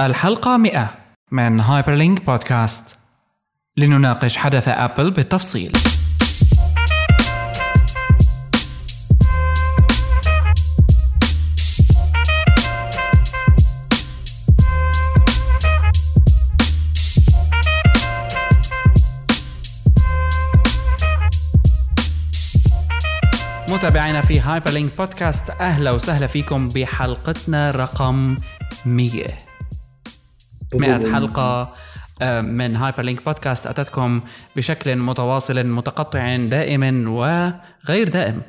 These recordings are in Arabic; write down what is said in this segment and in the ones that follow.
الحلقة 100 من هايبرلينك بودكاست لنناقش حدث أبل بالتفصيل. متابعينا في هايبرلينك بودكاست أهلا وسهلا فيكم بحلقتنا رقم 100 100 حلقة آه، من هايبر لينك بودكاست أتتكم بشكل متواصل متقطع دائم وغير دائم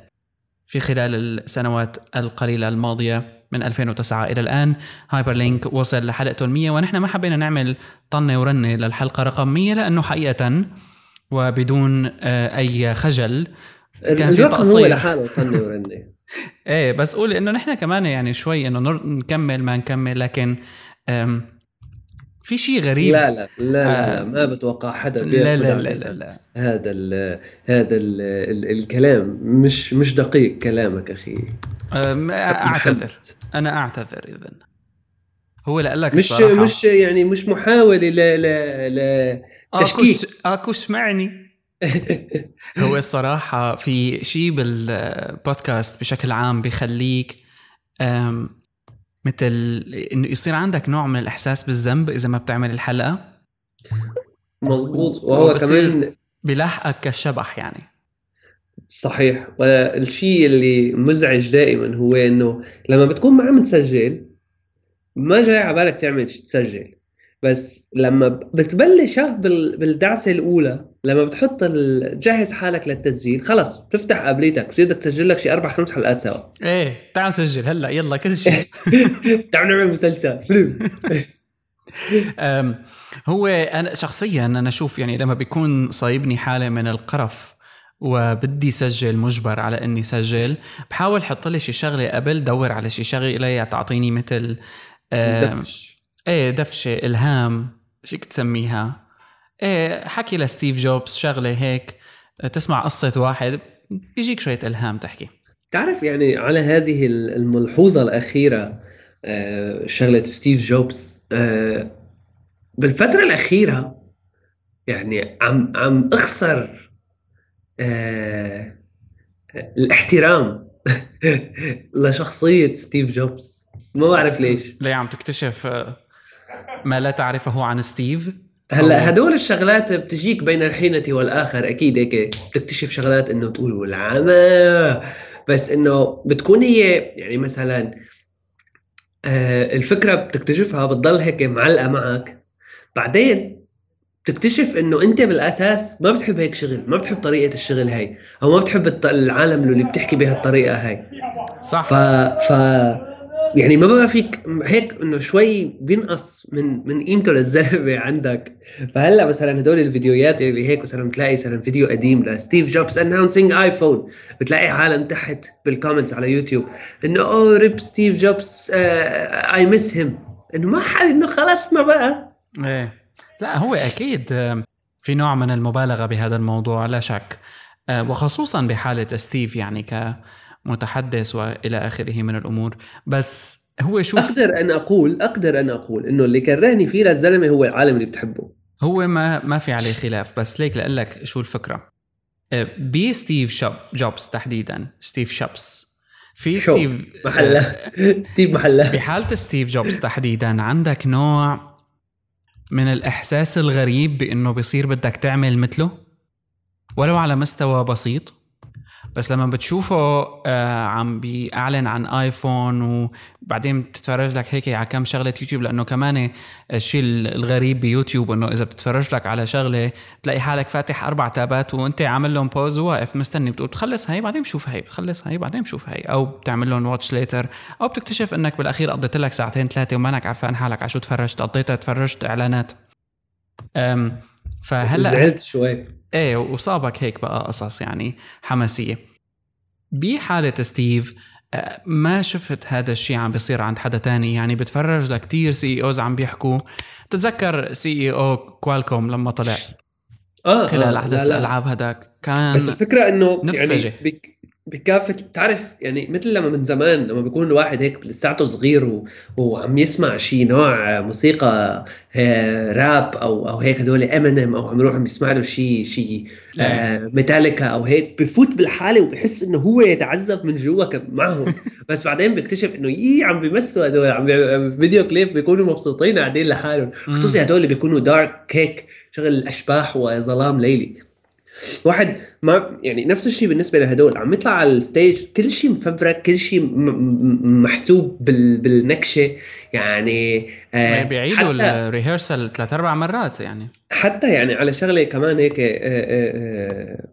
في خلال السنوات القليلة الماضية من 2009 إلى الآن. هايبر لينك وصل لحلقته المية ونحن ما حبينا نعمل طنة ورنة للحلقة رقم 100 لأنه حقيقة وبدون آه، أي خجل كان في تقصير. لحاله طنة ورنة. إيه بس قول إنه نحن كمان يعني شوي إنه نكمل ما نكمل لكن في شيء غريب. لا لا لا, لا, آه ما بتوقع حدا لا لا لا, لا, لا. هذا ال هذا ال ال الكلام. مش مش دقيق كلامك أخي. أعتذر. أنا أعتذر اذا هو لك مش الصراحة. مش يعني مش محاولة ل ل ل تشكيك. أكو اسمعني. هو الصراحة في شيء بالبودكاست بشكل عام بيخليك مثل إنه يصير عندك نوع من الإحساس بالذنب إذا ما بتعمل الحلقة؟ مزبوط وهو كمان بلاحقك كالشبح يعني. صحيح. والشيء اللي مزعج دائما هو إنه لما بتكون ما عم تسجل ما جاي على بالك تعمل تسجل. بس لما بتبلش بالدعسه الأولى لما بتحط تجهز حالك للتسجيل خلص بتفتح قابليتك بصير بدك تسجل لك شي أربع خمس حلقات سوا. إيه تعال نسجل هلأ يلا كل شيء تعال نعمل مسلسل. فيلم هو أنا شخصيا أنا أشوف يعني لما بيكون صايبني حالة من القرف وبدي سجل مجبر على إني سجل بحاول أحط لي شي شغلة قبل دور على شي شغلة تعطيني مثل دفش إيه دفشة إلهام فيك تسميها. إيه حكي لستيف جوبز شغلة هيك. تسمع قصة واحد بيجيك شوية إلهام تحكي. تعرف يعني على هذه الملحوظة الأخيرة آه، شغلة ستيف جوبز آه، بالفترة الأخيرة يعني عم عم أخسر آه، الاحترام لشخصية ستيف جوبز. ما بعرف ليش. ليه عم تكتشف ما لا تعرفه عن ستيف؟ هلا هدول الشغلات بتجيك بين الحينة والآخر. أكيد هيك بتكتشف شغلات إنه تقول والعمى. بس إنه بتكون هي يعني مثلا آه الفكرة بتكتشفها بتضل هيك معلقة معك. بعدين تكتشف إنه أنت بالأساس ما بتحب هيك شغل ما بتحب طريقة الشغل هاي أو ما بتحب العالم اللي بتحكي بهالطريقة هاي. صح. ف ف يعني ما بقى فيك هيك إنه شوي بينقص من من قيمته للزلمه عندك. فهلأ مثلا هدول الفيديوهات اللي هيك مثلا بتلاقي مثلا فيديو قديم لستيف جوبز announcing iPhone بتلاقي عالم تحت بال comments على يوتيوب إنه oh RIP Steve Jobs I miss him إنه ما حد إنه خلصنا بقى. إيه. لا هو أكيد في نوع من المبالغة بهذا الموضوع لا شك. آه، وخصوصا بحالة ستيف يعني ك متحدث وإلى آخره من الأمور. بس هو شوف أقدر أن أقول أقدر أن أقول إنه اللي كرهني فيه للزلمه هو العالم اللي بتحبه. هو ما ما في عليه خلاف. بس ليك لأقول لك شو الفكرة. آه، بي ستيف شوب جوبز تحديدا. ستيف شوبس في شو. ستيف محلة. آه، ستيف محلة. بحالة ستيف جوبز تحديدا عندك نوع من الإحساس الغريب بإنه بصير بدك تعمل مثله؟ ولو على مستوى بسيط. بس لما بتشوفه آه عم بيعلن عن آيفون وبعدين بتتفرج لك هيك على كم شغلة يوتيوب لأنه كمان الشيء الغريب بيوتيوب إنه إذا بتتفرج لك على شغلة بتلاقي حالك فاتح أربع tabات وأنت عامل لهم pause وواقف مستني بتقول بتخلص هي بعدين بشوف هي بتخلص هي بعدين بشوف هي أو بتعمل لهم watch later أو بتكتشف إنك بالأخير قضيت لك ساعتين ثلاثة ومانك عارفان حالك على شو تفرجت قضيتها تفرجت إعلانات. فهلأ زعلت شوي. إيه وصابك هيك بقى قصص يعني حماسية. بحالة ستيف آه، ما شفت هذا الشيء عم بيصير عند حدا تاني. يعني بتفرج لكتير CEOs عم بيحكوا. تتذكر CEO كوالكوم لما طلع؟ آه خلال آه احداث الألعاب هداك. كان بس الفكرة إنه يعني بك بكافة تعرف يعني مثل لما من زمان لما بيكون الواحد هيك لساته صغير و... وعم يسمع شيء نوع موسيقى آه، راب أو أو هيك هدول امينيم أو عم يروح عم يسمع له شيء شيء آه ميتاليكا أو هيك بفوت بالحالة وبحس إنه هو يتعذب من جوا معهم. بس بعدين بيكتشف إنه يي عم بيمثلوا هدول عم video clip بيكونوا مبسوطين قاعدين لحالهم. خصوصي هدول اللي بيكونوا dark هيك شغل اشباح وظلام ليلي. واحد ما يعني نفس الشيء بالنسبة لهدول عم يطلع على ال stage كل شيء مفبرك كل شيء محسوب بال بالنكشة يعني آه بيعيدوا ال rehearsal ثلاث أربع مرات يعني. حتى يعني على شغلة كمان هيك آه آه,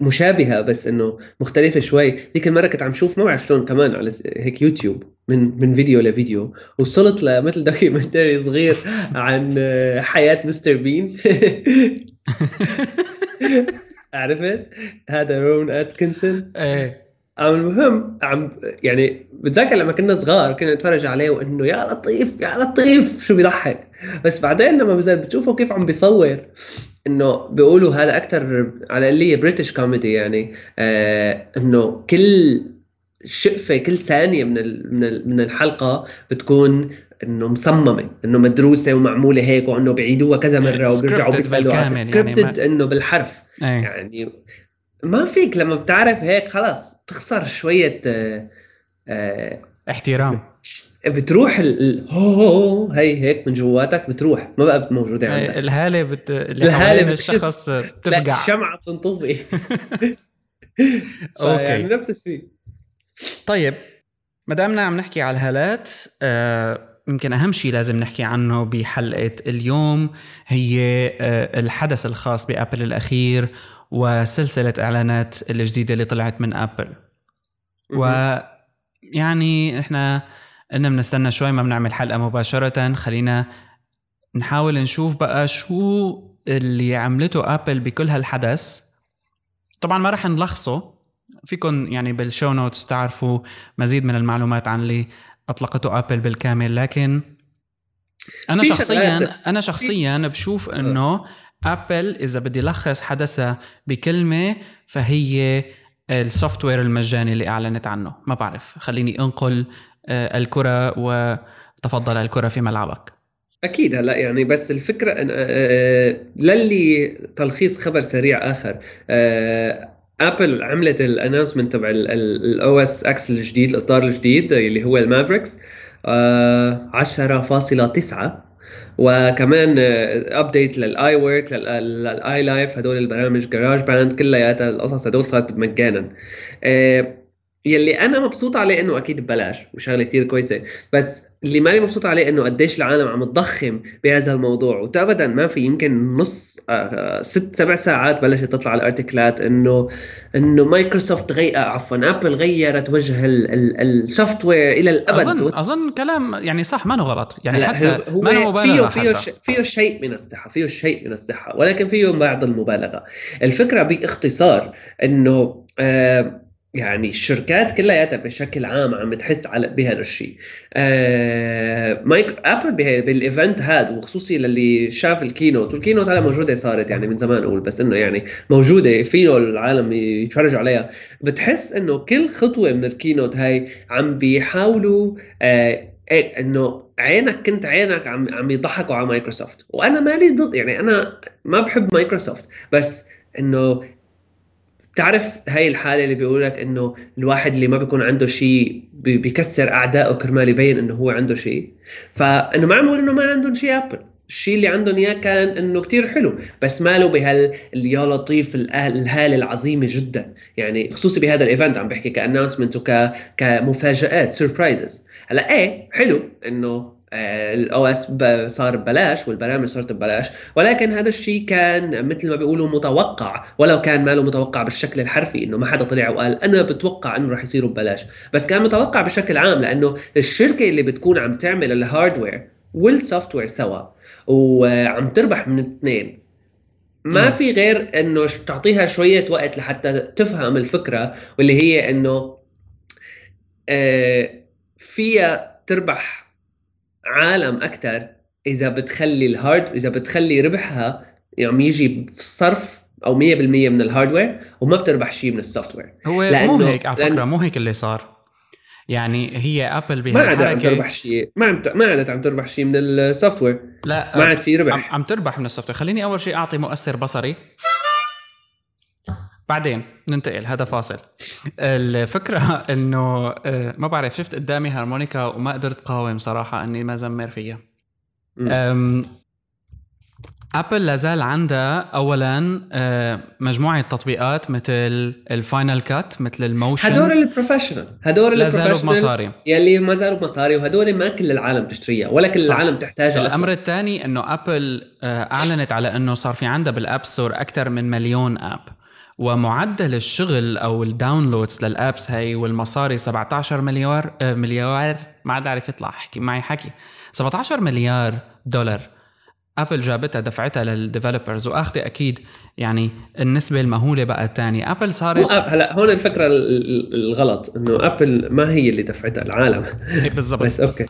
مشابهة بس إنه مختلفة شوي. ذيك المرة كنت عم شوف ما بعرف شلون كمان على هيك يوتيوب من من فيديو لفيديو وصلت لمثل documentary صغير عن حياة مستر بين. عرفت؟ هذا رون أتكنسون. إيه. المهم عم يعني بتذكر لما كنا صغار كنا نتفرج عليه وإنه يا لطيف يا لطيف شو بيضحك؟ بس بعدين لما بتشوفه كيف عم بيصور إنه بيقولوا هذا أكثر على ال British comedy يعني آه إنه كل شقفة كل ثانية من من الحلقة بتكون انه مصممه انه مدروسه ومعمولة هيك وإنه بيعيدوها كذا مرة وبيرجعوا بيتفلوا سكريبتد يعني إنه بالحرف. أي. يعني ما فيك لما بتعرف هيك خلاص بتخسر شوية آه آه احترام. بتروح ال هو هي هيك من جواتك بتروح ما بقى موجودة عندك. الهالة بت... الهالة الشخص بتفقع. الشمعه بتنطفي Okay. نفس الشيء. طيب ما دامنا عم نحكي على الهالات آه يمكن أهم شيء لازم نحكي عنه بحلقة اليوم هي آه، الحدث الخاص بأبل الأخير وسلسلة إعلانات الجديدة اللي طلعت من أبل. ويعني إحنا قلنا بنستنى شوي ما بنعمل حلقة مباشرة. خلينا نحاول نشوف بقى شو اللي عملته أبل بكل هالحدث. طبعا ما رح نلخصه. فيكم يعني بال show notes تعرفوا مزيد من المعلومات عن اللي أطلقته آبل بالكامل لكن أنا شخصيا أنا شخصيا بشوف إنه آبل إذا بدي لخص حدثها بكلمة فهي ال software المجاني اللي أعلنت عنه. ما بعرف خليني أنقل آه، الكرة وتفضل الكرة في ملعبك. أكيد هلا يعني بس الفكرة آه، آه، للي تلخيص خبر سريع آخر ابل عملت ال announcement تبع ال OS X الجديد الإصدار الجديد اللي هو ال Mavericks 10.9 وكمان update لل iWork لل iLife هدول البرامج GarageBand كلياتها القصص هدول صارت مجانا. آه، يلي أنا مبسوط عليه إنه أكيد ببلاش وشغلة كثير كويسة بس اللي ماني مبسوط عليه إنه قديش العالم عم تضخم بهذا الموضوع. وابدا ما في يمكن نص آه، آه، ست سبع ساعات بلشت تطلع الارتكلات إنه إنه مايكروسوفت غي آه، عفوا ابل غيرت وجه ال software إلى الأبد. أظن أظن كلام يعني صح ما غلط. يعني حتى هو ما مبالغة فيه فيه, فيه شيء من الصحة فيه شيء من الصحة ولكن فيه بعض المبالغة. الفكرة باختصار إنه آه يعني الشركات كلياتها بشكل عام عم تحس على بهذا الشيء. آه مايك ابل بال event هذا وخصوصي للي شاف ال keynote وال keynote هذا موجودة صارت يعني من زمان أقول بس إنه يعني موجودة فيه العالم يتفرجوا عليها. بتحس إنه كل خطوة من ال keynote هاي عم بيحاولوا آه إيه إنه عينك كنت عينك عم عم يضحكوا على مايكروسوفت. وأنا مالي ضد يعني أنا ما بحب مايكروسوفت بس إنه بتعرف هاي الحالة اللي بيقول لك إنه الواحد اللي ما بيكون عنده شيء بيكسر اعدائه كرمال يبين إنه هو عنده شيء. فإنه ما عم بقول إنه ما عندهم شيء ابل الشيء اللي عندهم إياه كان إنه كتير حلو بس ماله بهال يا لطيف الهالة العظيمة جدا. يعني خصوصي بهذا ال event عم بحكي ك announcement وك كمفاجآت surprises هلأ إيه حلو إنه ال OS صار ببلاش والبرامج صارت ببلاش ولكن هذا الشيء كان مثل ما بيقولوا متوقع ولو كان ما له متوقع بالشكل الحرفي إنه ما حدا طلع وقال أنا بتوقع إنه رح يصيروا ببلاش بس كان متوقع بشكل عام لأنه الشركة اللي بتكون عم تعمل ال hardware وال software سوا وعم تربح من الاثنين ما في غير إنه تعطيها شوية وقت لحتى تفهم الفكرة واللي هي إنه آه، فيها تربح عالم أكثر إذا بتخلي ال hard إذا بتخلي ربحها عم يعني يجي صرف أو 100% من ال hardware وما بتربح شيء من ال software هو مو هيك على فكرة مو هيك اللي صار. يعني هي ابل بهالحركه ما عادت عم تربح شيء ما عم ما عادت عم تربح شيء من السوفت وير لا ما عاد في ربح. عم, عم تربح من ال software خليني أول شيء أعطي مؤثر بصري. بعدين ننتقل هذا فاصل. الفكرة إنه آه، ما بعرف شفت قدامي هارمونيكا وما قدرت قاوم صراحة إني ما زمر فيها. ابل لازال عندها اولا آه، مجموعة تطبيقات مثل ال Final Cut مثل ال Motion. هدول ال professional هدول لازالوا بمصاري. يلي ما زالوا بمصاري وهدول ما كل العالم تشتريها ولا كل صح. العالم تحتاجها الأمر الثاني إنه ابل آه، أعلنت على إنه صار في عندها بال App Store أكثر من مليون app ومعدل الشغل أو ال downloads لل apps هي والمصاري 17 مليار آه، مليار ما عاد عارف يطلع حكي معي حكي. 17 مليار دولار ابل جابتها دفعتها لل developers واخذه أكيد يعني النسبة المهولة بقى الثانية ابل صارت هلا هون الفكرة الغلط إنه ابل ما هي اللي دفعتها العالم. إيه، بالضبط. بس okay.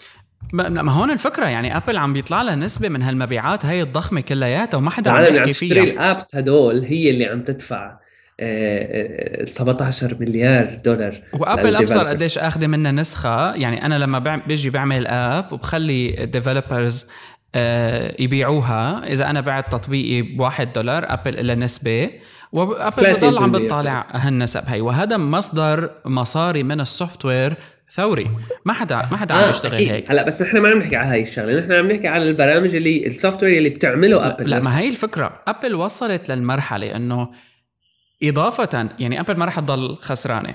ما هون الفكرة يعني ابل عم بيطلع لها نسبة من هالمبيعات هي الضخمة كلياتها وما حدا عم يحكي فيها. العالم عم ال apps هدول هي اللي عم تدفع 17 مليار دولار وأبل أبصر قديش اخذه منها نسبة. يعني أنا لما بيجي بعمل app وبخلي ال developers آه، يبيعوها. إذا أنا بعت تطبيقي بواحد دولار أبل لها نسبة. وأبل بضل عم بتطالع هالنسب هي. وهذا مصدر مصاري من ال software ثوري. ما حدا ما حدا آه عم يشتغل هيك. هلا بس نحن ما عم نحكي على هاي الشغلة. نحن عم نحكي على البرامج اللي ال software اللي بتعمله ابل لا ما هي الفكرة. ابل وصلت للمرحلة إنه إضافة يعني ابل ما رح تضل خسرانة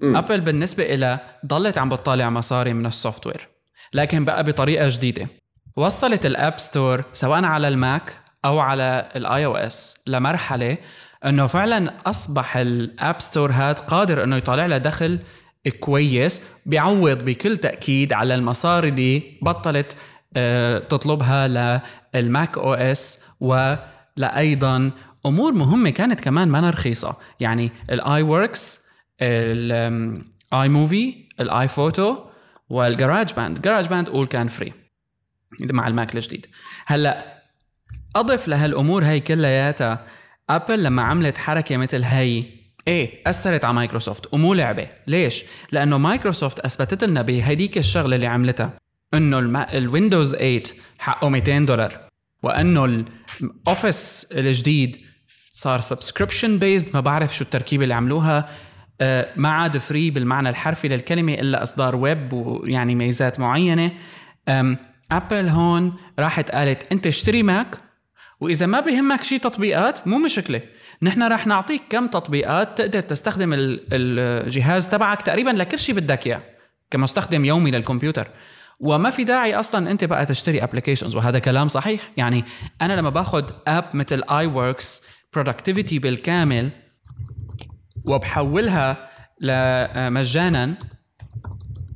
م. ابل بالنسبة إلى ضلت عم بتطالع مصاري من ال software لكن بقى بطريقة جديدة وصلت ال App Store سواء على الماك أو على ال iOS لمرحلة إنه فعلا أصبح ال App Store هذا قادر إنه يطلع له دخل كويس بيعوض بكل تأكيد على المصاري اللي بطلت آه، تطلبها للماك OS ولايضا أمور مهمة كانت كمان ما رخيصه يعني ال iWork ال iMovie ال iPhoto وال GarageBand GarageBand اول كان free مع الماك الجديد. هلأ أضف لهالأمور هي كلياتها. ابل لما عملت حركة مثل هي إيه أثرت على مايكروسوفت ومو لعبة. ليش؟ لأنه مايكروسوفت أثبتت لنا بهديك الشغلة اللي عملتها. إنه ال Windows 8 حقه 200 دولار. وإنه ال Office الجديد صار subscription بيزد ما بعرف شو التركيبة اللي عملوها. آه، ما عاد free بالمعنى الحرفي للكلمة إلا أصدار ويب ويعني ميزات معينة. ابل هون راحت قالت أنت اشتري ماك وإذا ما بيهمك شي تطبيقات مو مشكلة. نحن راح نعطيك كم تطبيقات تقدر تستخدم الجهاز تبعك تقريبا لكل شيء بدك إياه كمستخدم يومي للكمبيوتر. وما في داعي أصلا أنت بقى تشتري applications وهذا كلام صحيح. يعني أنا لما باخذ app مثل iWork productivity بالكامل وبحولها لمجانا.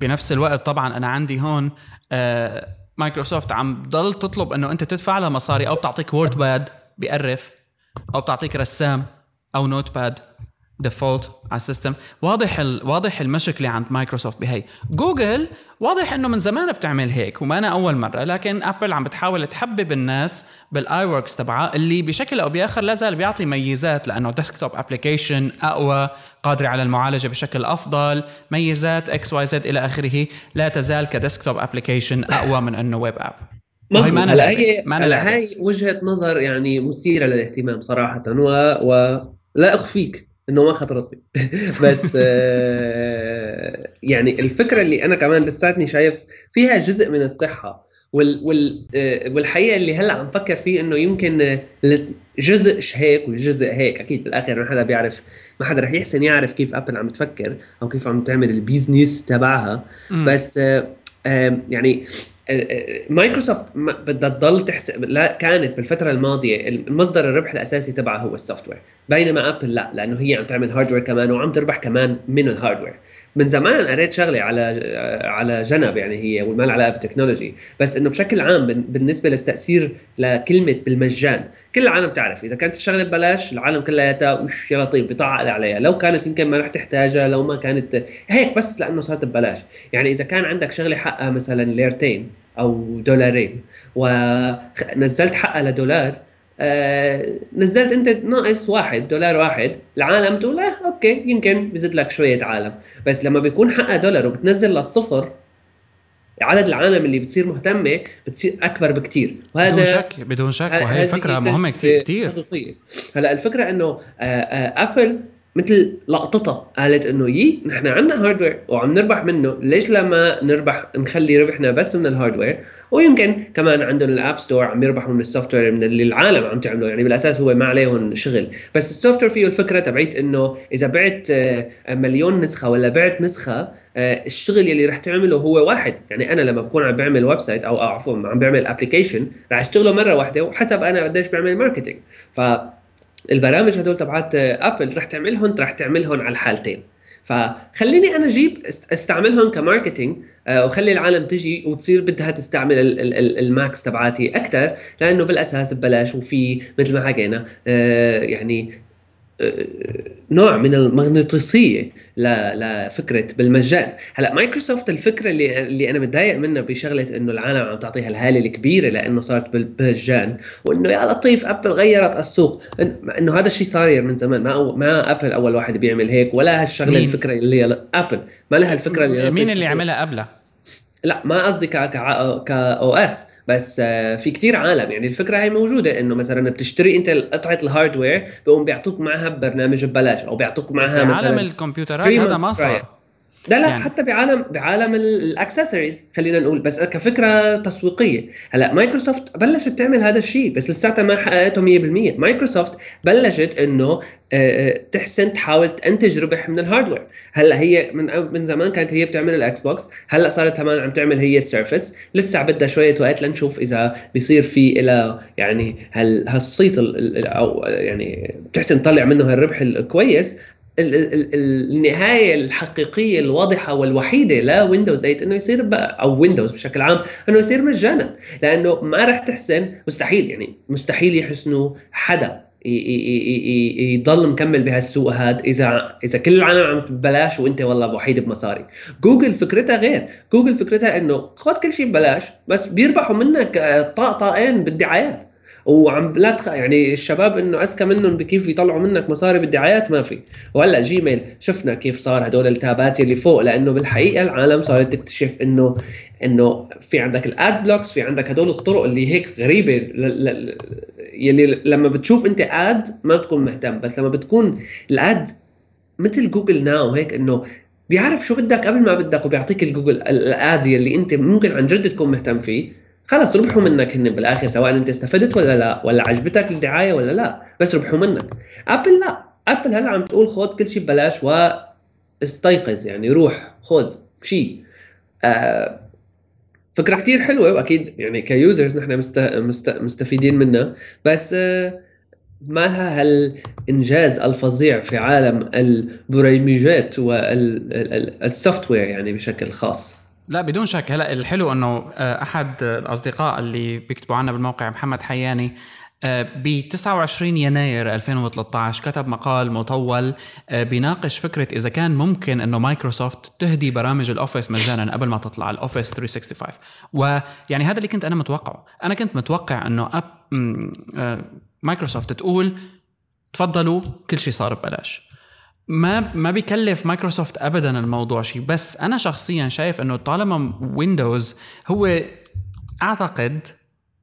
بنفس الوقت طبعا أنا عندي هون آه، مايكروسوفت عم ضل تطلب إنه أنت تدفع لها مصاري أو بتعطيك WordPad بيقرف أو بتعطيك رسام أو Notepad. default على ال system. واضح ال... واضح المشكلة عند مايكروسوفت بهي. جوجل واضح إنه من زمان بتعمل هيك وما أنا أول مرة لكن أبل عم بتحاول تحبب الناس بال iWork تبعها اللي بشكل أو بآخر لا زال بيعطي ميزات لأنه desktop application أقوى قادرة على المعالجة بشكل أفضل ميزات X Y Z إلى آخره لا تزال ك desktop application أقوى من إنه web app مظبوط. هلا هي هلا هي وجهة نظر يعني مثيرة للاهتمام صراحة و, و... لا أخفيك. إنه ما خطرتني بس آه، يعني الفكرة اللي أنا كمان لساتني شايف فيها جزء من الصحة وال وال آه، والحقيقة اللي هلأ عم فكر فيه إنه يمكن جزء هيك وجزء هيك. أكيد بالآخر ما حدا بيعرف ما حدا رح يحسن يعرف كيف أبل عم تفكر أو كيف عم تعمل ال business تبعها. بس آه، يعني مايكروسوفت بدها تضل تحسب لا كانت بالفترة الماضية المصدر الربح الأساسي تبعها هو ال software. بينما أبل لا لأنه هي عم تعمل hardware كمان وعم تربح كمان من ال hardware من زمان قريت شغلة على على جنب يعني هي والما لها علاقه بال technology بس إنه بشكل عام بالنسبة للتأثير لكلمة بالمجان. كل العالم تعرف إذا كانت الشغلة ببلاش العالم كلياتها يا لطيف بيطعق عليها. لو كانت يمكن ما رح تحتاجها لو ما كانت هيك بس لأنه صارت ببلاش. يعني إذا كان عندك شغلة حقها مثلا ليرتين أو دولارين ونزلت حقها لدولار آه نزلت أنت ناقص واحد دولار واحد العالم تقول آه أوكي يمكن بزيد لك شوية عالم. بس لما بيكون حقها دولار وبتنزل للصفر عدد العالم اللي بتصير مهتمة بتصير أكبر بكتير. وهذا بدون شك بدون شك. وهي الفكرة مهمة كثير كثير هلأ الفكرة إنه ابل مثل لقطتها قالت إنه يي نحن عندنا hardware وعم نربح منه. ليش لما نربح نخلي ربحنا بس من ال hardware ويمكن كمان عندهم ال App Store عم يربحوا من ال software من اللي العالم عم تعمله. يعني بالأساس هو ما عليهم شغل. بس ال software فيه الفكرة تبعت إنه إذا بعت آه، مليون نسخة ولا بعت نسخة آه، الشغل يلي رح تعمله هو واحد. يعني أنا لما بكون عم بعمل website أو عفوا عم بعمل application رح أشتغله مرة واحدة وحسب أنا قديش بعمل marketing ف البرامج هدول تبعات ابل رح تعملهم رح تعملهم على الحالتين. فخليني أنا أجيب استعملهم ك marketing آه، وخلي العالم تجي وتصير بدها تستعمل الماكس تبعاتي أكثر لأنه بالأساس ببلاش وفي مثل ما حكينا آه، يعني نوع من المغناطيسية لفكرة بالمجان. هلا مايكروسوفت الفكرة اللي اللي أنا متضايق منها بشغلة إنه العالم عم تعطيها الهالة الكبيرة لأنه صارت بالمجان وإنه يا لطيف أبل غيرت السوق. إنه هذا الشيء صاير من زمان. ما أو ما أبل أول واحد بيعمل هيك ولا هالشغلة الفكرة اللي أبل. ما لها الفكرة اللي مين اللي عملها قبلها؟ لا ما قصدي ك ك OS. بس آه، في كتير عالم. يعني الفكرة هي موجودة إنه مثلا بتشتري أنت قطعة ال hardware بيقوم بيعطوك معها برنامج ببلاش أو بيعطوك معها مثلا عالم الكمبيوترات هذا ما صار. لا لا يعني. حتى بعالم بعالم الاكسسوارز خلينا نقول بس كفكرة تسويقية. هلأ مايكروسوفت بلشت تعمل هذا الشيء بس لساتها ما حققته 100% مايكروسوفت بلشت إنه آه، آه، تحسن تحاول تنتج ربح من ال hardware هلأ هي من من زمان كانت هي بتعمل ال Xbox هلأ صارت كمان عم تعمل هي ال Surface لسه بدها شوية وقت لنشوف إذا بيصير في إلى يعني هالصيت أو يعني بتحسن تطلع منه هالربح الكويس النهاية الحقيقية الواضحة والوحيدة ل Windows 8 إنه يصير أو Windows بشكل عام إنه يصير مجانا لأنه ما راح تحسن مستحيل يعني مستحيل يحسنوا حدا يضل مكمل بهالسوق هذا إذا إذا كل العالم عم ببلاش وإنت والله وحيد بمصاري. جوجل فكرتها غير جوجل فكرتها إنه خذ كل شيء ببلاش بس بيربحوا منك طاق طاقين بالدعايات. وعم لا تخ... يعني الشباب إنه أذكى منهم بكيف يطلعوا منك مصاري بالدعايات؟ ما في. وهلأ جيميل شفنا كيف صار هدول التابات اللي فوق لأنه بالحقيقة العالم صارت تكتشف إنه إنه في عندك ال ad blocks في عندك هدول الطرق اللي هيك غريبة ل... ل... يلي لما بتشوف أنت أد ما بتكون مهتم بس لما بتكون ال ad مثل Google Now هيك إنه بيعرف شو بدك قبل ما بدك وبيعطيك ال Google ال ad اللي أنت ممكن عن جد تكون مهتم فيه. خلص ربحوا منك هن بالآخر سواء أنت استفدت ولا لا ولا عجبتك الدعاية ولا لا بس ربحوا منك. ابل لا. ابل هلا عم تقول خذ كل شيء ببلاش واستيقظ يعني روح خذ شيء آه فكرة كتير حلوة وأكيد يعني ك users نحن مست... مست... مستفيدين منها. بس آه ما لها هالإنجاز الفظيع في عالم البريمجات وال software يعني بشكل خاص. لا بدون شك. هلا الحلو إنه آه، أحد الأصدقاء اللي بيكتبوا عنا بالموقع محمد حياني آه، ب 29 يناير 2013 كتب مقال مطول آه، بيناقش فكرة إذا كان ممكن إنه مايكروسوفت تهدي برامج الأوفيس مجانا قبل ما تطلع الأوفيس 365 ويعني هذا اللي كنت أنا متوقعه. أنا كنت متوقع إنه اب مايكروسوفت تقول تفضلوا كل شيء صار ببلاش. ما ما بيكلف مايكروسوفت ابدا الموضوع شيء. بس أنا شخصيا شايف إنه طالما ويندوز هو أعتقد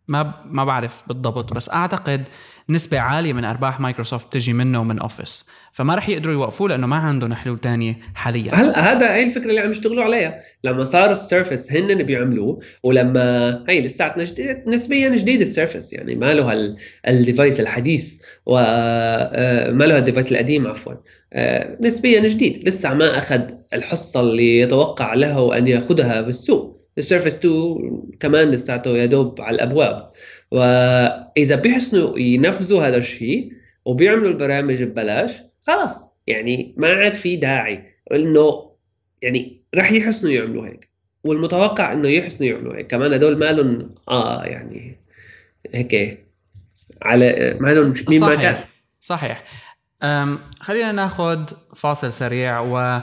ما ما بعرف بالضبط بس أعتقد نسبة عالية من أرباح مايكروسوفت تجي منه ومن أوفيس فما رح يقدروا يوقفوه لأنه ما عندهم حلول تانية حاليا. هلا هذا هي الفكرة اللي عم يشتغلوا عليها؟ لما صار ال Surface هن بيعملوه ولما هي لساتنا جديد نسبيا جديد ال Surface يعني ما له ال device الحديث وما آه، له ال device القديم عفوا. آه، نسبيا جديد لسه ما أخذ الحصة اللي يتوقع له أن يأخذها بالسوق. السيرفس 2 كمان لساته يا دوب على الأبواب. وإذا بيحسنوا ينفذوا هذا الشيء وبيعملوا البرامج ببلاش خلاص. يعني ما عاد في داعي إنه يعني راح يحسنوا يعملوا هيك. والمتوقع إنه يحسنوا يعملوا هيك. كمان هدول مالهم آه يعني هيك على مالهم مين صحيح. ما كان. صحيح. خلينا ناخذ فاصل سريع و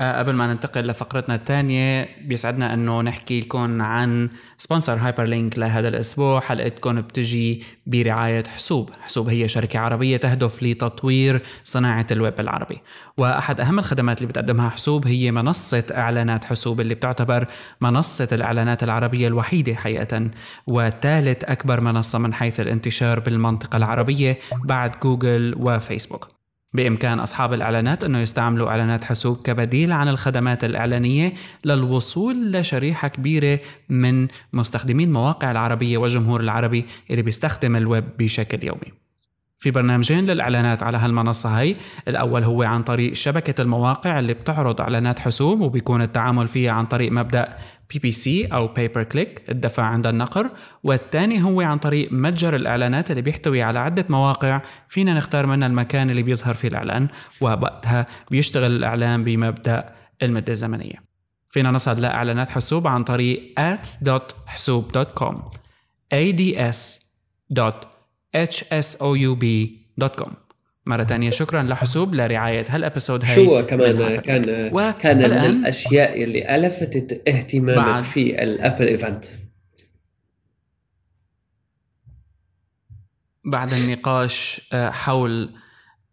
قبل ما ننتقل لفقرتنا الثانية بيسعدنا إنه نحكي لكم عن sponsor هايبر لينك لهذا الأسبوع. حلقتكم بتجي برعاية حسوب. حسوب هي شركة عربية تهدف لتطوير صناعة الويب العربي. وأحد أهم الخدمات اللي بتقدمها حسوب هي منصة إعلانات حسوب اللي بتعتبر منصة الإعلانات العربية الوحيدة حقيقة وثالث أكبر منصة من حيث الانتشار بالمنطقة العربية بعد جوجل وفيسبوك. بإمكان أصحاب الإعلانات أنه يستعملوا إعلانات حاسوب كبديل عن الخدمات الإعلانية للوصول لشريحة كبيرة من مستخدمين مواقع العربية والجمهور العربي اللي بيستخدم الويب بشكل يومي. في برنامجين للإعلانات على هالمنصة هي الأول هو عن طريق شبكة المواقع اللي بتعرض إعلانات حسوب وبيكون التعامل فيها عن طريق مبدأ PPC أو pay per click الدفع عند النقر. والثاني هو عن طريق متجر الإعلانات اللي بيحتوي على عدة مواقع. فينا نختار منها المكان اللي بيظهر فيه الإعلان ووقتها بيشتغل الإعلان بمبدأ المدة الزمنية. فينا نصعد لإعلانات حسوب عن طريق ads.hsoub.com ads.hsoub.com مرة تانية شكرا. لحسوب لرعاية هال episode هاي شو كمان؟ كان كان من الأشياء اللي الفتت اهتمامك في ال Apple event. بعد النقاش آه، حول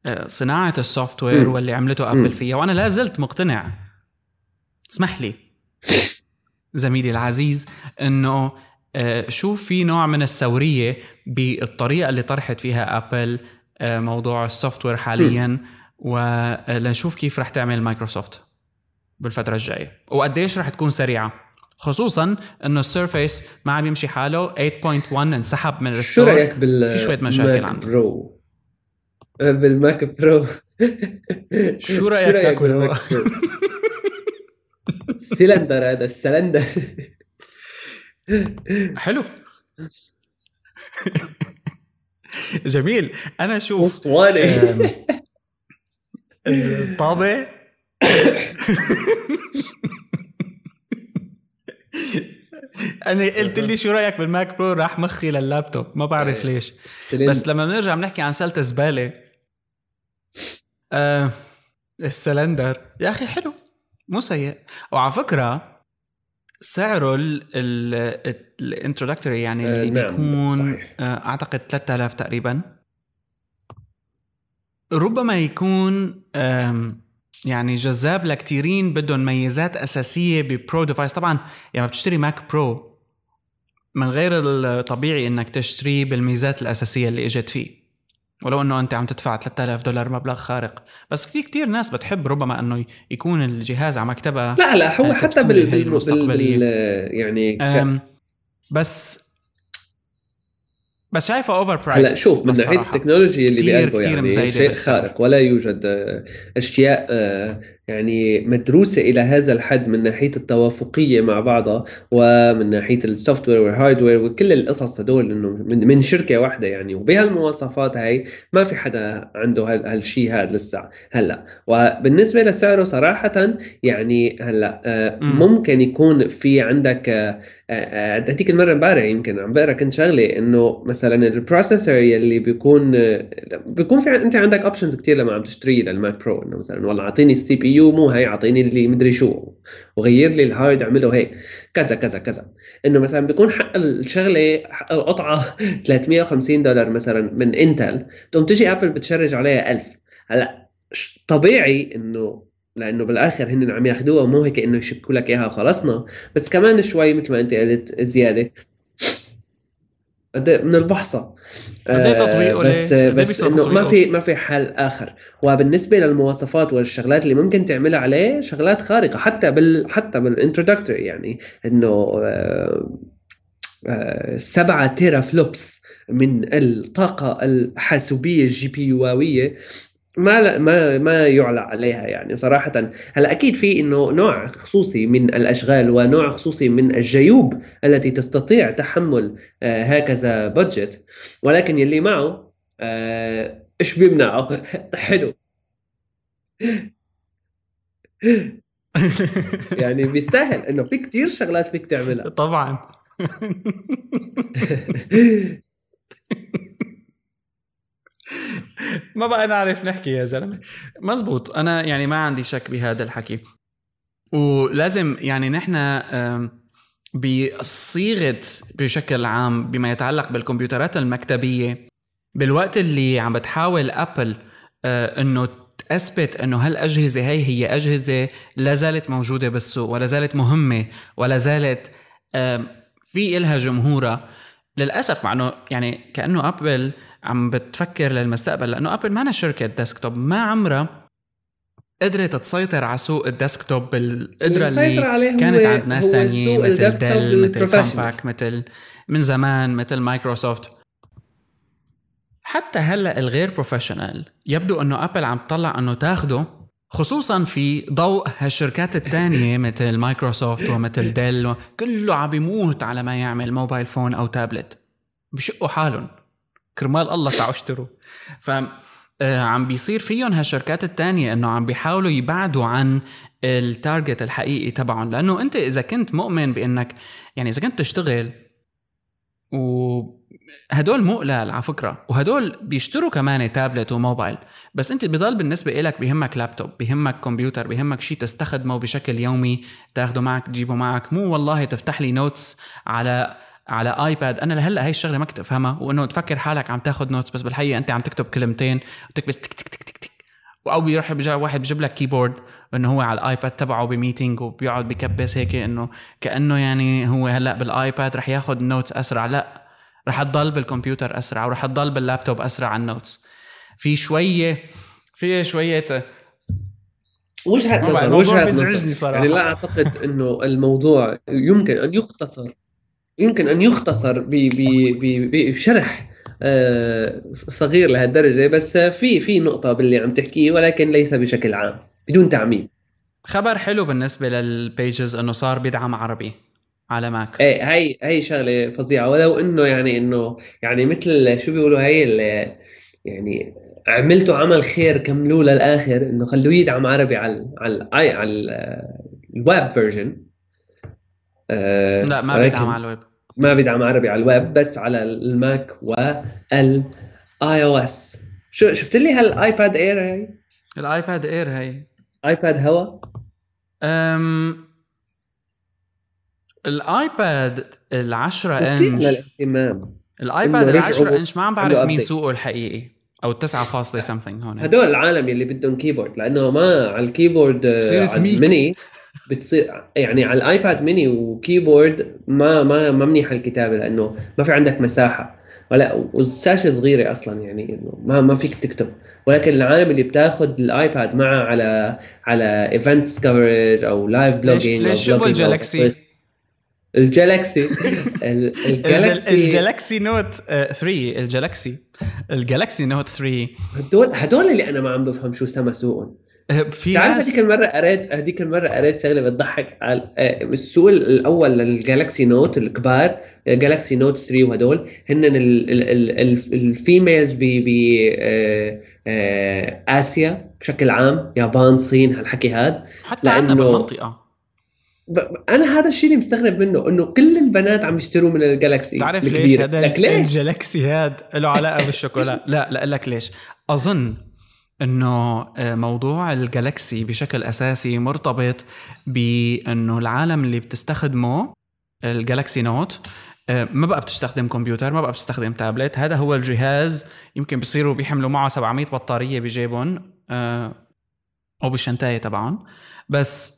آه، صناعة ال software واللي عملته أبل فيها. وأنا لا زلت مقتنع. اسمح لي. زميلي العزيز إنه آه، شوف في نوع من الثورية بالطريقة اللي طرحت فيها ابل آه، موضوع ال software حاليا ولنشوف كيف رح تعمل مايكروسوفت بالفترة الجاية. وقديش رح تكون سريعة. خصوصا إنه السيرفيس ما عم يمشي حاله 8.1 انسحب من الستور. شو رأيك بال في شوية مشاكل عنده برو بالماك برو شو رأيك تاكل السلندر هذا السلندر. حلو. جميل. أنا أشوف اسطوانه الطابه أنا قلت لي شو رأيك بال Mac Pro؟ راح مخي لللابتوب. ما بعرف إيه. ليش. بس لما بنرجع بنحكي عن سله زبالة آه السلندر. يا أخي حلو. مو سيء. وعلى فكرة سعره ال introductory يعني اللي آه نعم بيكون صحيح. آه أعتقد 3000 تقريبا. ربما يكون يعني جذاب لكثيرين بدهم ميزات أساسية ب pro device طبعا يعني بتشتري Mac Pro من غير الطبيعي إنك تشتريه بالميزات الأساسية اللي إجت فيه. ولو إنه أنت عم تدفع 3000 دولار مبلغ خارق. بس في كتير ناس بتحب ربما إنه يكون الجهاز على مكتبها لا لا هو حتى بال, بال, بال يعني ك... بس بس شايفه over price هلا شوف من ناحية التكنولوجيا اللي بيقلبوا يعني شيء خارق ولا يوجد آه، أشياء آه، يعني مدروسة إلى هذا الحد من ناحية التوافقية مع بعضها ومن ناحية ال software وال hardware وكل القصص هدول إنه من, من شركة واحدة يعني. وبهالمواصفات هاي ما في حدا عنده هالشيء هذا لسه هلأ. وبالنسبة لسعره صراحة يعني هلأ آه، ممكن يكون في عندك اديك المره امبارح يمكن عم بقرأ كنت شغلة إنه مثلا ال processor يلي بيكون بيكون في أنت عندك options كثير لما عم تشتري لل Mac Pro إنه مثلا والله أعطيني ال CPU مو هي أعطيني اللي مدري شو وغير لي ال hard اعمله هيك. كذا كذا كذا. إنه مثلا بيكون حق الشغلة حق القطعة 350 دولار مثلا من إنتل تقوم تجي أبل بت charge عليها 1000 هلأ طبيعي إنه لأنه بالآخر هن عم ياخذوها مو هيك إنه يشبكوا لك إياها وخلصنا بس كمان شوي مثل ما أنت قلت زيادة. من البحصة قد تطبيقه بس بس إنه ما في ما في حل آخر. وبالنسبة للمواصفات والشغلات اللي ممكن تعملها عليه شغلات خارقة حتى بال حتى بال introductory يعني. إنه آه، سبعة teraflops من الطاقة الحاسوبية ال GPU وية ما ما ما يعلى عليها يعني صراحة. هلأ أكيد في إنه نوع خصوصي من الأشغال ونوع خصوصي من الجيوب التي تستطيع تحمل آه هكذا بادجت ولكن يلي معه آه إيش بيمنعه؟ حلو. يعني بيستاهل إنه في كتير شغلات فيك تعملها. طبعا. ما بقى نعرف نحكي يا زلمة. مزبوط أنا يعني ما عندي شك بهذا الحكي. ولازم يعني نحن بصيغة بشكل عام بما يتعلق بالكمبيوترات المكتبية بالوقت اللي عم بتحاول أبل آه، إنه تثبت إنه هالأجهزة هي هي أجهزة لا زالت موجودة بالسوق ولا زالت مهمة ولا زالت في إلها جمهورها. للأسف مع إنه يعني كأنه أبل عم بتفكر للمستقبل لأنه ابل ما شركة desktop ما عمرها قدرت تسيطر على سوق ال desktop بالقدره اللي كانت عند ناس سوق مثل ديل مثل. كومباك مثل من زمان مثل مايكروسوفت حتى هلأ الغير professional يبدو إنه ابل عم تطلع إنه تاخده خصوصا في ضوء هالشركات الثانية مثل مايكروسوفت ومثل ديل كله عم بيموت على ما يعمل mobile phone أو تابلت بشقوا حالهم. كرمال الله تعوا اشتروا. ف آه، عم بيصير فيهم هالشركات التانية إنه عم بيحاولوا يبعدوا عن ال target الحقيقي تبعهم. لأنه أنت إذا كنت مؤمن بإنك يعني إذا كنت تشتغل وهدول مو قلال على فكرة وهدول بيشتروا كمان تابلت وموبايل بس أنت بضل بالنسبة لك بيهمك لابتوب بيهمك كمبيوتر بيهمك شيء تستخدمه بشكل يومي تاخده معك تجيبه معك. مو والله تفتح لي notes على على آيباد. أنا لهلأ هي الشغلة ما كنت أفهمها وإنه تفكر حالك عم تاخذ notes بس بالحقيقة أنت عم تكتب كلمتين وتكبس تك تك تك تك تك. أو بيروح بيجي واحد بيجيب لك keyboard إنه هو على الآيباد تبعه ب meeting وبيقعد بكبس هيك إنه كأنه يعني هو هلأ بالآيباد رح ياخذ notes أسرع. لأ رح تضل بالكمبيوتر أسرع ورح تضل باللابتوب أسرع على ال notes في شوية في شوية وجهة نظر وجهة نظر. صراحة. يعني لا أعتقد إنه الموضوع يمكن أن يختصر. يمكن أن يختصر بشرح آه، صغير لهالدرجة بس في في نقطة باللي عم تحكيه ولكن ليس بشكل عام بدون تعميم. خبر حلو بالنسبة لل Pages إنه صار بيدعم عربي على ماك إيه هي هي شغلة فظيعة ولو إنه يعني إنه يعني مثل شو بيقولوا هي يعني عملتوا عمل خير كملوه للآخر إنه خلوه يدعم عربي على على, على ال web version لا ما بيدعم على الويب. ما بيدعم عربي على الويب بس على الماك وال i أو إس. شو شفت لي هالآيباد اير هي الآيباد اير هي آيباد هوا؟ أم الآيباد العشرة مثير إنش للاهتمام الآيباد إنه العشرة رجعوا إنش ما عم بعرف مين. سوقه الحقيقي أو التسعة فاصلة something هون. هدول العالم اللي بدهم كيبورد لأنه ما على الكيبورد آه، بتصير يعني على الآيباد ميني وكيبورد ما ما ما منيحة الكتابة لأنه ما في عندك مساحة. ولا والشاشه صغيرة أصلا يعني إنه ما ما فيك تكتب. ولكن العالم اللي بتاخذ الآيباد معه على على ايفنتس كفرج أو لايف بلوجينج ليش شو الجالكسي؟ الجالكسي. الجالكسي الجالكسي نوت 3 الجالكسي الجالكسي نوت 3 هدول هدول اللي أنا ما عم بفهم شو سما سوقهم. في تعرف ناس هذيك المرة قريت هذيك المرة قريت شغلة بتضحك على آه، السوق الأول للجالكسي نوت الكبار جالكسي Note 3 وهدول هن ال- ال- ال- ال- ال females ب آه، آه، آسيا بشكل عام يابان الصين هالحكي هذا حتى عندنا لأنه- بالمنطقة ب- ب- أنا هذا الشيء اللي مستغرب منه إنه كل البنات عم يشتروا من الجالكسي تعرف ليش. هذا؟ الجالكسي هاد له علاقة بالشوكولا لا لا لك ليش أظن إنه آه، موضوع الجالكسي بشكل أساسي مرتبط بإنه العالم اللي بتستخدمه الجالكسي Note آه، ما بقى بتستخدم كمبيوتر ما بقى بتستخدم تابلت هذا هو الجهاز يمكن بيصيروا بيحملوا معه 700 بطارية بجيبهم آه، أو بالشنطاية تبعهم بس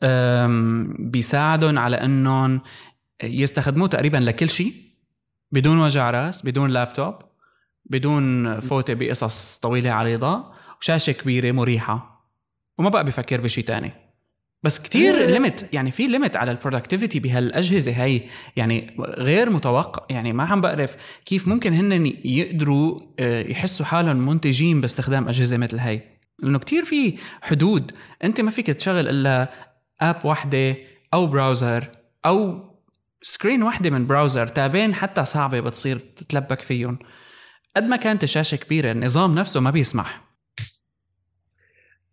بيساعدهم على إنهم يستخدموه تقريبا لكل شيء بدون وجع راس بدون لابتوب بدون فوتة بقصص طويلة عريضة وشاشة كبيرة مريحة وما بقى بيفكر بشيء تاني. بس كتير limit يعني في limit على ال productivity بهالأجهزة هي يعني غير متوقع يعني ما عم بعرف كيف ممكن هن يقدروا آه، يحسوا حالهم منتجين باستخدام أجهزة مثل هي لأنه كتير في حدود أنت ما فيك تشغل إلا app واحدة أو browser أو screen واحدة من browser تابين حتى صعبة بتصير تتلبك فيهم. قد ما كانت الشاشة كبيرة النظام نفسه ما بيسمح.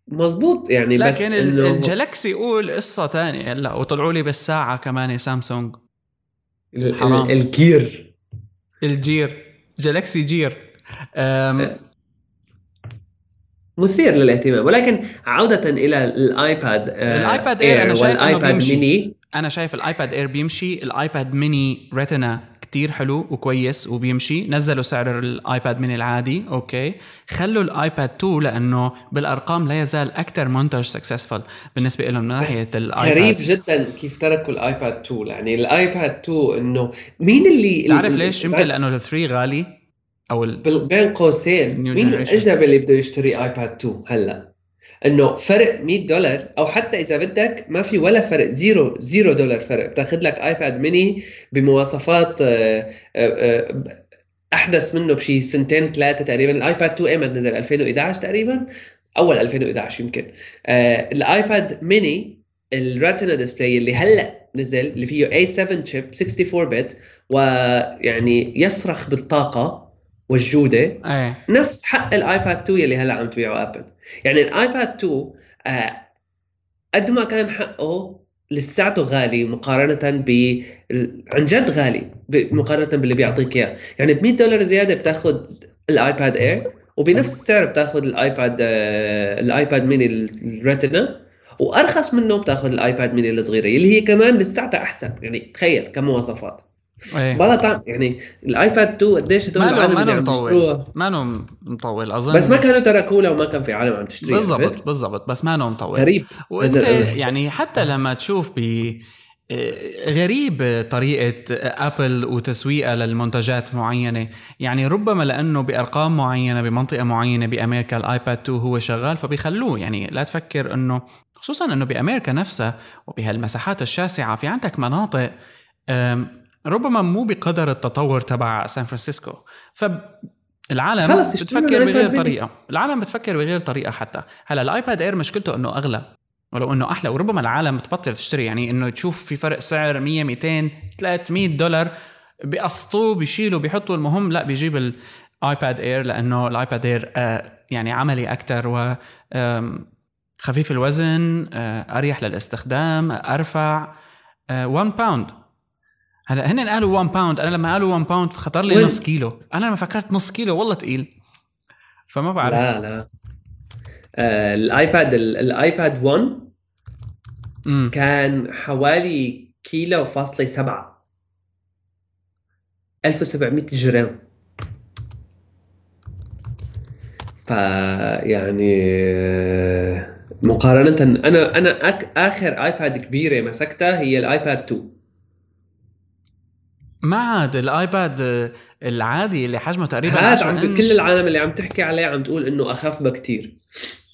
مزبوط يعني بس لكن إنه الجلاكسي يقول قصة تانية هلا وطلعوا لي بالساعة كمان سامسونج. ال- ال- حرام. الجير. الجير. جلاكسي جير. أم مثير للاهتمام ولكن عودة إلى الآيباد آه، الآيباد اير أنا شايف والآيباد ميني أنا شايف الآيباد اير بيمشي الآيباد ميني ريتنا كتير حلو وكويس وبيمشي. نزلوا سعر الآيباد ميني العادي أوكي. خلوا الآيباد 2 لأنه بالأرقام لا يزال أكثر منتج successful بالنسبة لهم من ناحية الآيباد. غريب جدا كيف تركوا الآيباد 2 يعني الآيباد 2 إنه مين اللي تعرف ال- ليش؟ يمكن لأنه ال3 غالي أو ال... بين قوسين. مين. الأجنبي اللي بده يشتري آيباد 2 هلأ؟ إنه فرق 100 دولار أو حتى إذا بدك ما في ولا فرق zero zero دولار فرق. بتأخذ لك ايباد ميني بمواصفات آه، آه، آه، أحدث منه بشي سنتين ثلاثة تقريبا. الايباد 2 ايمت نزل 2011 تقريبا. أول 2011 يمكن. الايباد mini ال Retina display اللي هلأ نزل اللي فيه A7 chip 64 bit ويعني يصرخ بالطاقة والجودة. إيه. نفس حق الايباد 2 يلي هلأ عم تبيعه ابل يعني الآيباد 2 آه، قد ما كان حقه لساته غالي مقارنة ب عن جد غالي مقارنة باللي بيعطيك إياه، يعني ب 100 دولار زيادة بتاخذ الآيباد Air وبنفس السعر بتاخذ الآيباد آه، الآيباد mini ال Retina وأرخص منه بتاخذ الآيباد ميني الصغيرة اللي هي كمان لساتها أحسن. يعني تخيل كمواصفات إيه. بلا طعم يعني الآيباد 2 قديش هدول العالم اللي عم مطول يشتروها ما مطول أظن بس ما كانوا تركوه لو ما كان في عالم عم تشتري بالضبط بالضبط. بس ما مطول غريب. وأنت. يعني حتى لما تشوف ب غريب طريقة أبل وتسويقها للمنتجات معينة. يعني ربما لأنه بأرقام معينة بمنطقة معينة بأمريكا الآيباد 2 هو شغال فبيخلوه. يعني لا تفكر أنه خصوصا أنه بأمريكا نفسها وبهالمساحات الشاسعة في عندك مناطق ربما مو بقدر التطور تبع سان فرانسيسكو. فالعالم بتفكر بغير. طريقة. العالم بتفكر بغير طريقة حتى. هلا الإيباد Air مشكلته إنه أغلى ولو إنه أحلى وربما العالم تبطل تشتري. يعني إنه تشوف في فرق سعر 100 200 300 دولار بيقسطوه بيشيلوا بيحطوا المهم. لا بيجيب الايباد إير لأنه الإيباد Air آه يعني عملي أكثر و خفيف الوزن آه أريح للاستخدام أرفع 1 pound هلا هن قالوا 1 pound أنا لما قالوا 1 pound خطر لي وين؟ نص كيلو. أنا لما فكرت نص كيلو والله تقيل. فما بعرف. لا لا. آه الآيباد ال- الآيباد 1 امم كان حوالي كيلو فاصلة سبعة. 1700 جرام. فيعني آه، مقارنة أنا أنا آخر آيباد كبيرة مسكتها هي الآيباد 2 ما عاد الآيباد آه، العادي اللي حجمه تقريبا هذا 10 عم إنش. كل العالم اللي عم تحكي عليه عم تقول إنه أخف بكتير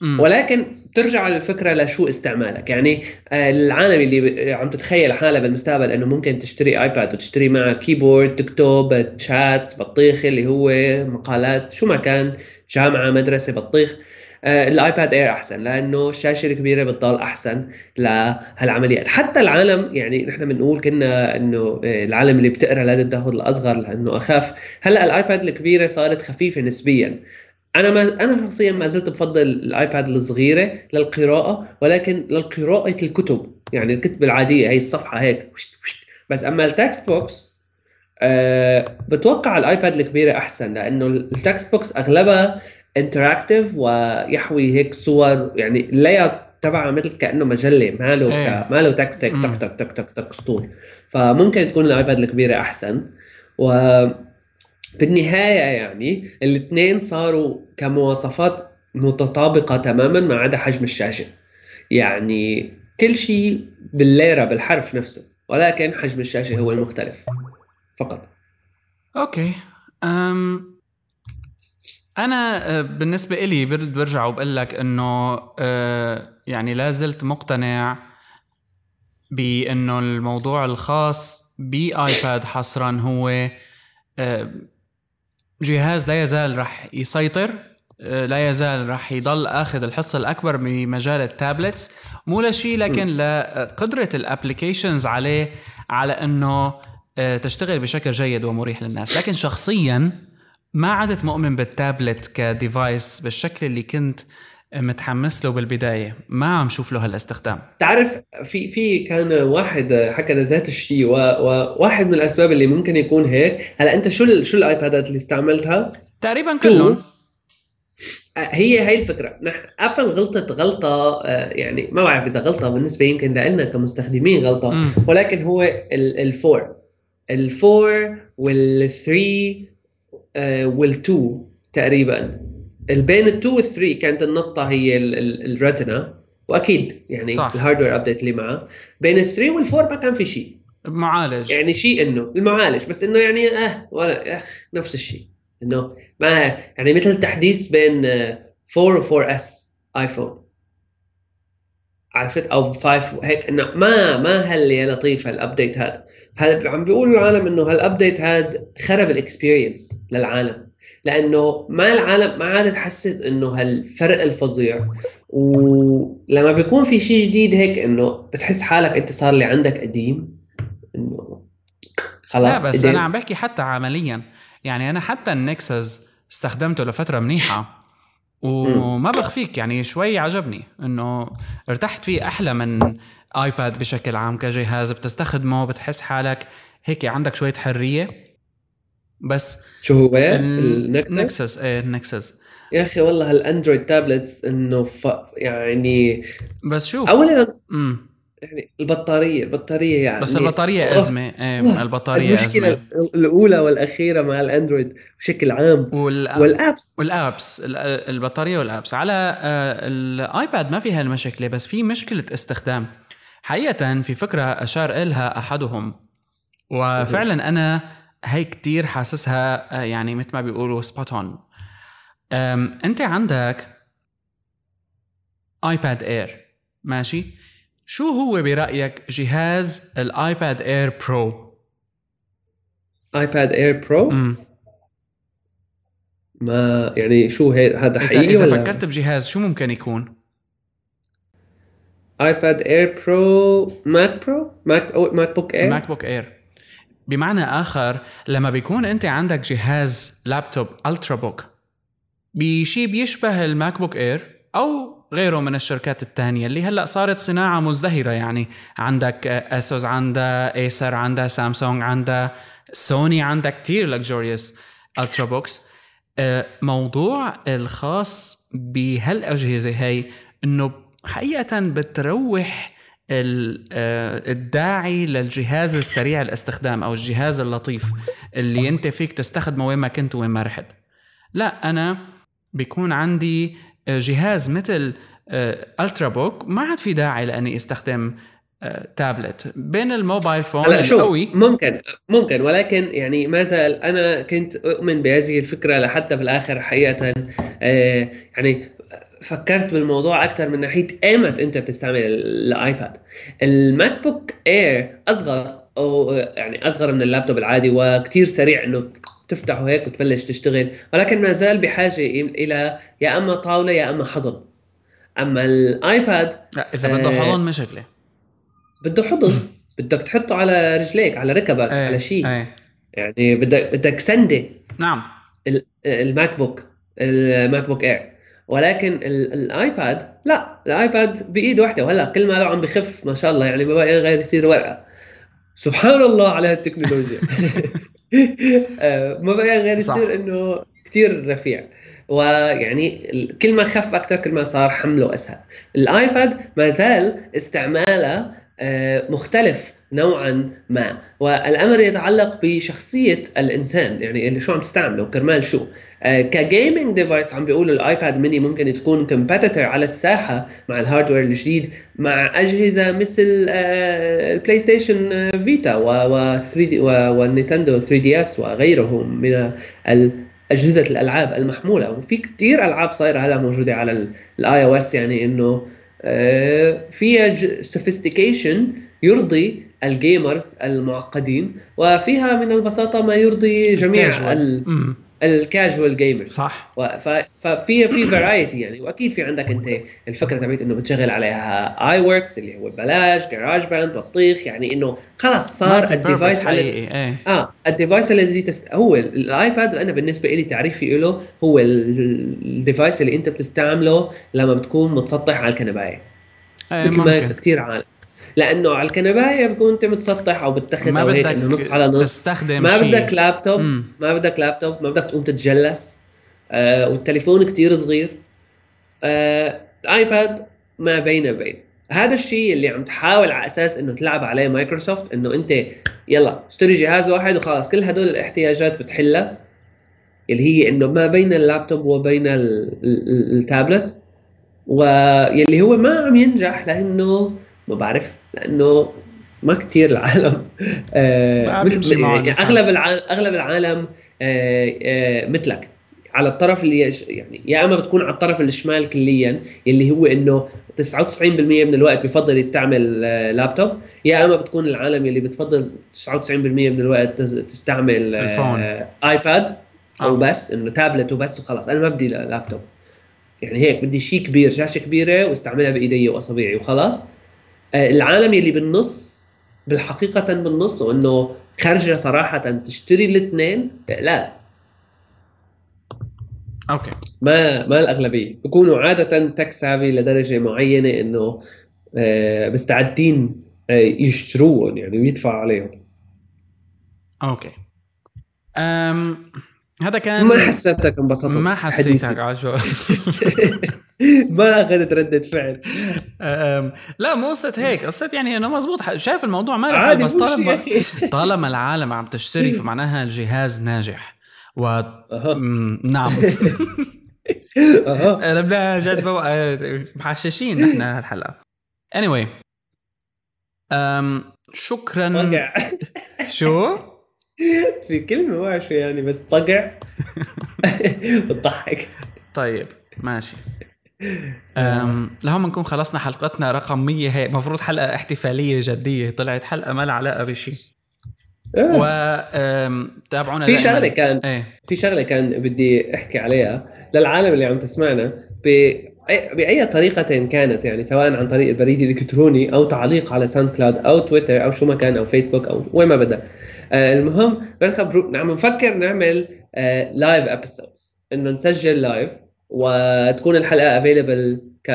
مم. ولكن ترجع الفكرة لشو استعمالك يعني آه، العالم اللي عم تتخيل حالها بالمستقبل إنه ممكن تشتري آيباد وتشتري معه keyboard تكتب تشات بطيخ اللي هو مقالات شو ما كان جامعة مدرسة بطيخ الآيباد Air أحسن لأنه الشاشة الكبيره بتضل أحسن لهالعمليات. حتى العالم يعني نحن بنقول كنا إنه آه، العالم اللي بتقرأ لازم تاخذ الأصغر لأنه أخف. هلأ الآيباد الكبيرة صارت خفيفة نسبيا. أنا ما أنا شخصيا ما زلت بفضل الآيباد الصغيرة للقراءة ولكن للقراءه الكتب. يعني الكتب العادية هي الصفحة هيك. بس أما ال textbooks أه بتوقع الآيباد الكبيرة أحسن لأنه ال textbooks أغلبها interactive ويحوي هيك صور يعني ال layout تبعها مثل كأنه مجلة ما له. ك... ما له text هيك. تك تك تك تك تك سطور فممكن تكون الايباد الكبيرة أحسن. و بالنهاية يعني الاثنين صاروا كمواصفات متطابقة تماما ما عدا حجم الشاشة. يعني كل شيء بالليرة بالحرف نفسه ولكن حجم الشاشة هو المختلف فقط. okay. أم أنا آه، بالنسبة إلي برد برجع وبقول لك إنه آه، يعني لا زلت مقتنع بإنه الموضوع الخاص بآيباد حصرا هو آه، جهاز لا يزال رح يسيطر لا يزال رح يضل آخذ الحصة الأكبر بمجال ال tablets. مو لشيء لكن لقدره ال applications عليه على إنه تشتغل بشكل جيد ومريح للناس. لكن شخصيا ما عدت مؤمن بال tablet ك device بالشكل اللي كنت متحمس له بالبداية. ما عم شوف له هالاستخدام. تعرف في في كان واحد حكى ذات الشيء وواحد من الأسباب اللي ممكن يكون هيك. هلا أنت شو شو الايبادات اللي استعملتها؟ تقريبا كلهم. هي هي الفكرة. نحن ابل غلطت غلطة آه، يعني ما بعرف إذا غلطة بالنسبة يمكن لنا كمستخدمين غلطة. ولكن هو ال- ال four ال four وال three آه، وال two تقريبا. بين ال two وال three كانت النقطة هي ال- ال- ال Retina وأكيد يعني صح. ال hardware update اللي معه بين ال three وال four ما كان في شيء. معالج. يعني شيء إنه المعالج بس إنه يعني آه ولا آخ نفس الشيء. إنه ما يعني مثل تحديث بين آه، 4 و 4 S ايفون عرفت أو 5 هيك إنه ما ما هل يا لطيف هال update هذا هل عم بيقولوا العالم إنه هال update هذا خرب ال experience للعالم. لأنه ما العالم ما عادت حست إنه هالفرق الفظيع. ولما بيكون في شيء جديد هيك إنه بتحس حالك أنت صار اللي عندك قديم. إنه خلاص لا بس قدرت. أنا عم بحكي حتى عمليا. يعني أنا حتى النكسس استخدمته لفترة منيحة. وما بخفيك يعني شوي عجبني إنه ارتحت فيه أحلى من آيباد بشكل عام كجهاز بتستخدمه بتحس حالك هيك عندك شوية حرية. بس شو هو؟ النكسس النكسس إيه النكسس يا أخي والله هالاندرويد tablets إنه ف... يعني بس شوف اولا امم يعني البطارية البطارية يعني بس البطارية. أزمة إيه البطارية المشكلة أزمة. الأولى والأخيرة مع الأندرويد بشكل عام وال... وال apps. وال apps ال- البطارية وال apps. على آه، الآيباد ما في هالمشكلة بس في مشكلة استخدام. حقيقة في فكرة أشار إلها أحدهم. وفعلا أنا هي كتير حاسسها آه، يعني مثل ما بيقولوا spot on أنت عندك آيباد اير ماشي؟ شو هو برأيك جهاز الايباد اير برو ايباد اير برو ما يعني شو هذا حقيقي إذا ولا فكرت بجهاز شو ممكن يكون؟ ايباد اير برو ماك برو ماك أو ماك بوك اير ماك بوك اير بمعنى آخر لما بيكون أنت عندك جهاز لابتوب ultrabook بشي بيشبه الماك بوك اير أو غيره من الشركات الثانية اللي هلأ صارت صناعة مزدهرة. يعني عندك أسوس عندها ايسر عندها سامسونج عندها سوني عندها كتير luxurious ultrabooks موضوع الخاص بهالأجهزة هي إنه حقيقة بتروح آه، الداعي للجهاز السريع الاستخدام أو الجهاز اللطيف اللي أنت فيك تستخدمه وين ما كنت وين ما رحت. لا أنا بيكون عندي جهاز مثل ultrabook ما عاد في داعي لأني أستخدم آه، تابلت. بين ال mobile phone هلا القوي ممكن ممكن ولكن يعني ما زال أنا كنت أؤمن بهذه الفكرة لحتى بالاخر حقيقة آه يعني فكرت بالموضوع أكثر من ناحية ايمت أنت بتستعمل الآيباد. الماك بوك إير أصغر أو يعني أصغر من اللابتوب العادي وكثير سريع إنه تفتحه هيك وتبلش تشتغل ولكن ما زال بحاجة إلى يا أما طاولة يا أما حضن. أما الآيباد لا إذا بده آه، حضن مشكله بده حضن. بدك تحطه على رجليك على ركبك إيه، على شيء. إيه. يعني بدك بدك سندة. نعم. ال- الماك بوك الماك بوك اير ولكن ال- الآيباد لا الآيباد بايد واحدة وهلأ كل ما له عم بخف ما شاء الله يعني ما بقى غير يصير ورقة. سبحان الله على هالتكنولوجيا. ما بقى غير. يصير إنه كثير رفيع ويعني كل ما خف أكثر كل ما صار حمله أسهل الآيباد ما زال استعماله آه، مختلف نوعا ما. والأمر يتعلق بشخصية الإنسان يعني اللي شو عم تستعمله كرمال شو؟ آه، ك gaming device عم بيقولوا الآيباد ميني ممكن تكون competitor على الساحة مع ال hardware الجديد مع أجهزة مثل البلاي ستيشن فيتا و 3D والنينتندو 3DS وغيرهم من اجهزه الألعاب المحمولة. وفي كتير ألعاب صايرة هلا موجودة على ال iOS يعني إنه آه، فيها sophistication يرضي ال gamers المعقدين وفيها من البساطة ما يرضي جميع ال casual. gamers صح. ففي في variety يعني وأكيد في عندك أنت الفكرة تبعت إنه بتشغل عليها iWorks اللي هو ببلاش GarageBand بطيخ يعني إنه خلص صار ال device حقيقي إيه. آه ال device الذي تست... هو الآيباد أنا بالنسبة لي تعريفي له هو ال- ال device اللي أنت بتستعمله لما بتكون متسطح على الكنباية. إيه مثل ما كثير عالم. لأنه على الكنباية بتكون أنت متسطح أو بتتخذ ما أو هيك بدك إنه نص على نص. تستخدم ما شيء. بدك لابتوب مم. ما بدك لابتوب ما بدك تقوم تتجلس. آه والتليفون كتير صغير. آه الايباد ما بين بين هذا الشيء اللي عم تحاول على أساس إنه تلعب عليه مايكروسوفت إنه أنت يلا اشتري جهاز واحد وخلاص كل هدول الاحتياجات بتحلها اللي هي إنه ما بين اللابتوب وبين التابلت واللي هو ما عم ينجح لأنه ما بعرف لأنه ما كثير العالم. آه مثل يعني أغلب العالم أغلب العالم آه آه مثلك. على الطرف اللي يعني يا إما بتكون على الطرف الشمال كليا اللي هو إنه 99% من الوقت بفضل يستعمل آه، لابتوب يا إما بتكون العالم اللي بتفضل 99% من الوقت تستعمل آه، الفون. ايباد أو بس إنه تابلت وبس وخلاص. أنا ما بدي لابتوب يعني هيك بدي شيء كبير شاشة كبيرة واستعملها بإيدي وأصابعي وخلاص. آه، العالم اللي بالنص بالحقيقة بالنص وإنه خرجة صراحة تشتري الاثنين لا. okay. ما ما الأغلبية. بكونوا عادة tech savvy لدرجة معينة إنه آه، مستعدين آه، يشتروهم يعني ويدفعوا عليهم. okay. أم هذا كان ما حسيتك انبسطت؟ ما حسيتك عشو. ما اخذت ردة فعل. لا مو قصة هيك. قصة يعني إنه مزبوط. شايف الموضوع ما عادي بس طالما طالما العالم عم تشتري فمعناها الجهاز ناجح. و أه. نعم. أها. جد محششين نحن هالحلقة. Anyway. أم شكرا. شو؟ في كلمة ما شو يعني بس طقع. بتضحك. طيب ماشي. أم لهون بنكون خلصنا حلقتنا رقم 100 هي المفروض حلقة احتفالية جدية. طلعت حلقة ما لها علاقة بشيء آه. و تابعونا في شغلة كان إيه؟ في شغلة كان بدي أحكي عليها للعالم اللي عم تسمعنا بأي طريقة كانت يعني؟ سواء عن طريق البريد الالكتروني أو تعليق على SoundCloud أو تويتر أو شو ما كان أو فيسبوك أو وين ما بدأ. آه المهم بس خبرو عم نفكر نعمل آه live episodes إنه نسجل live وتكون الحلقة available ك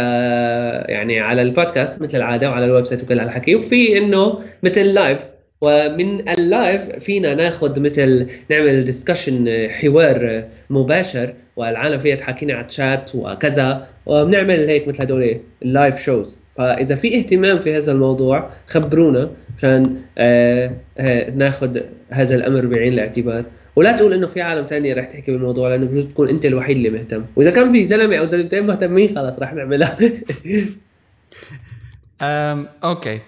يعني على البودكاست مثل العادة وعلى ال website وكل هالحكي وفي إنه مثل live ومن ال live فينا ناخذ مثل نعمل discussion حوار مباشر والعالم فيها تحكينا على الشات وكذا وبنعمل هيك مثل هدول ال live shows فإذا في اهتمام في هذا الموضوع خبرونا عشان آه آه ناخذ هذا الأمر بعين الاعتبار. ولا تقول إنه في عالم تانية رح تحكي بالموضوع لأنه بجوز تكون أنت الوحيد اللي مهتم. وإذا كان في زلمة أو زلمتين مهتمين خلاص رح نعملها. أم okay.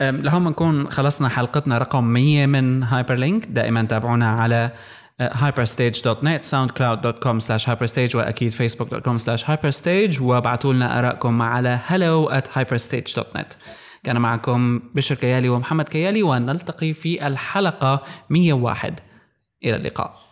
لهون بنكون خلصنا حلقتنا رقم 100 من Hyperlink دائما تابعونا على hyperstage.net soundcloud.com slash hyperstage وأكيد facebook.com slash hyperstage وابعتوا لنا آرائكم على hello at hyperstage.net كان معكم بشر كيالي ومحمد كيالي ونلتقي في الحلقة 101 إلى اللقاء.